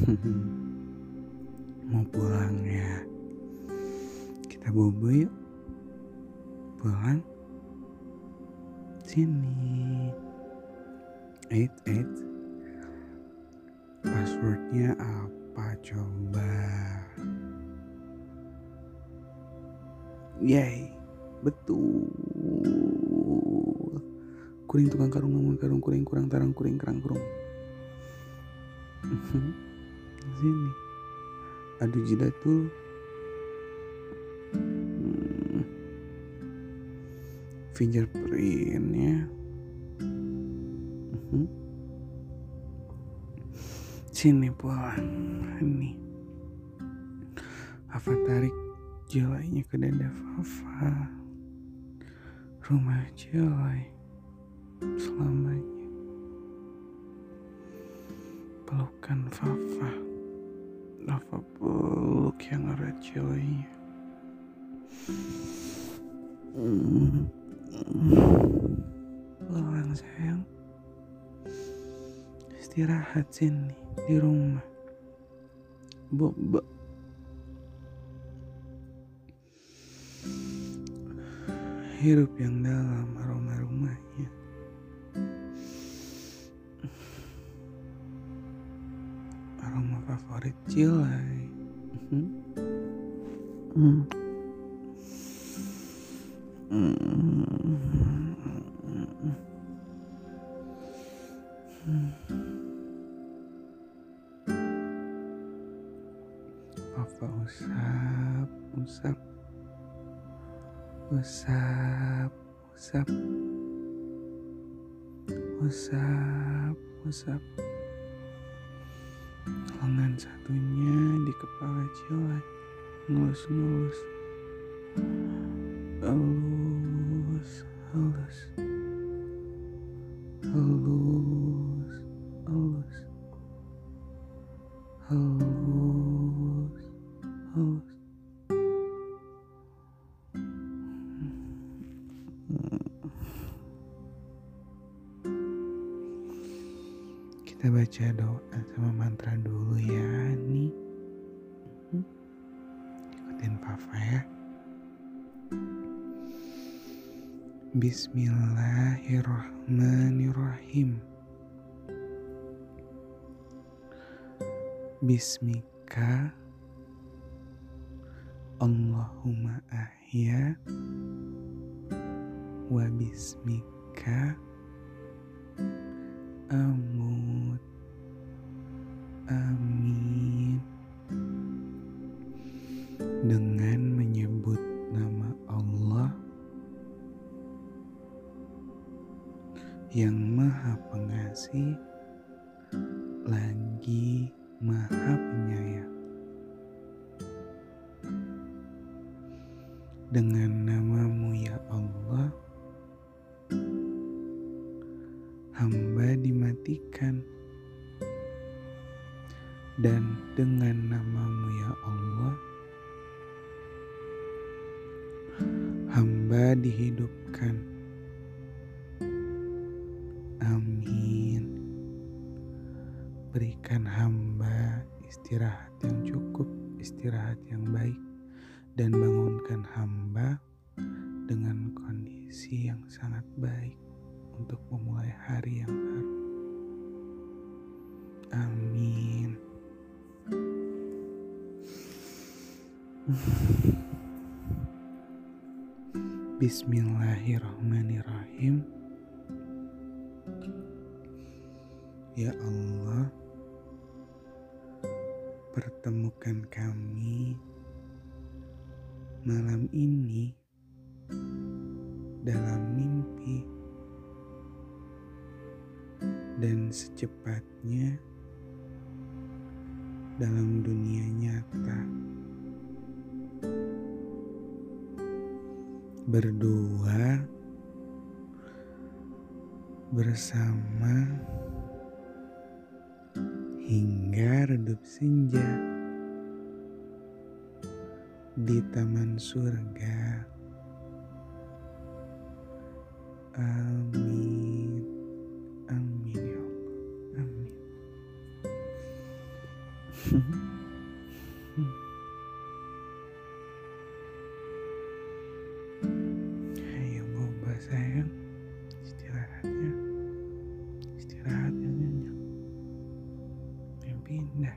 Mau pulang ya? Kita bobo yuk. Pulang. Sini. Eight eight. Passwordnya apa coba? Yay, betul. Kuring tukang karung namun karung kuring kurang tarang kuring kerang kurung. Sini. Aduh jidatul. Hmm. Fingerprintnya. Mhm. Sini pulang. Ini. Apa tarik jelainya ke dada Fafa. Rumah jelai. Selamanya. Hmm. Pulang sayang. Istirahat sini di rumah. Bobo. Hirup yang dalam aroma rumahnya. Aroma favorit Cilai. Mhm. Hmm. Papa usap, usap, usap, usap, usap, usap. Lengan satunya di kepala Cilai, ngelus-ngelus, halus, halus, halus, halus, halus, halus. Kita baca doa sama mantra dulu ya nih. Bismillahirrahmanirrahim. Bismika. Allahumma ahya. Wa bismika. Amut. Amin. Dengan pengasih lagi maha penyayang. Dengan namamu ya Allah hamba dimatikan. Dan dengan namamu ya Allah hamba dihidupkan berikan hamba istirahat yang cukup istirahat yang baik dan bangunkan hamba dengan kondisi yang sangat baik untuk memulai hari yang baru. Amin. Bismillahirrahmanirrahim. Ya Allah, pertemukan kami malam ini dalam mimpi dan secepatnya dalam dunia nyata. Berdua bersama hingga redup senja di taman surga. Amin. පින්න.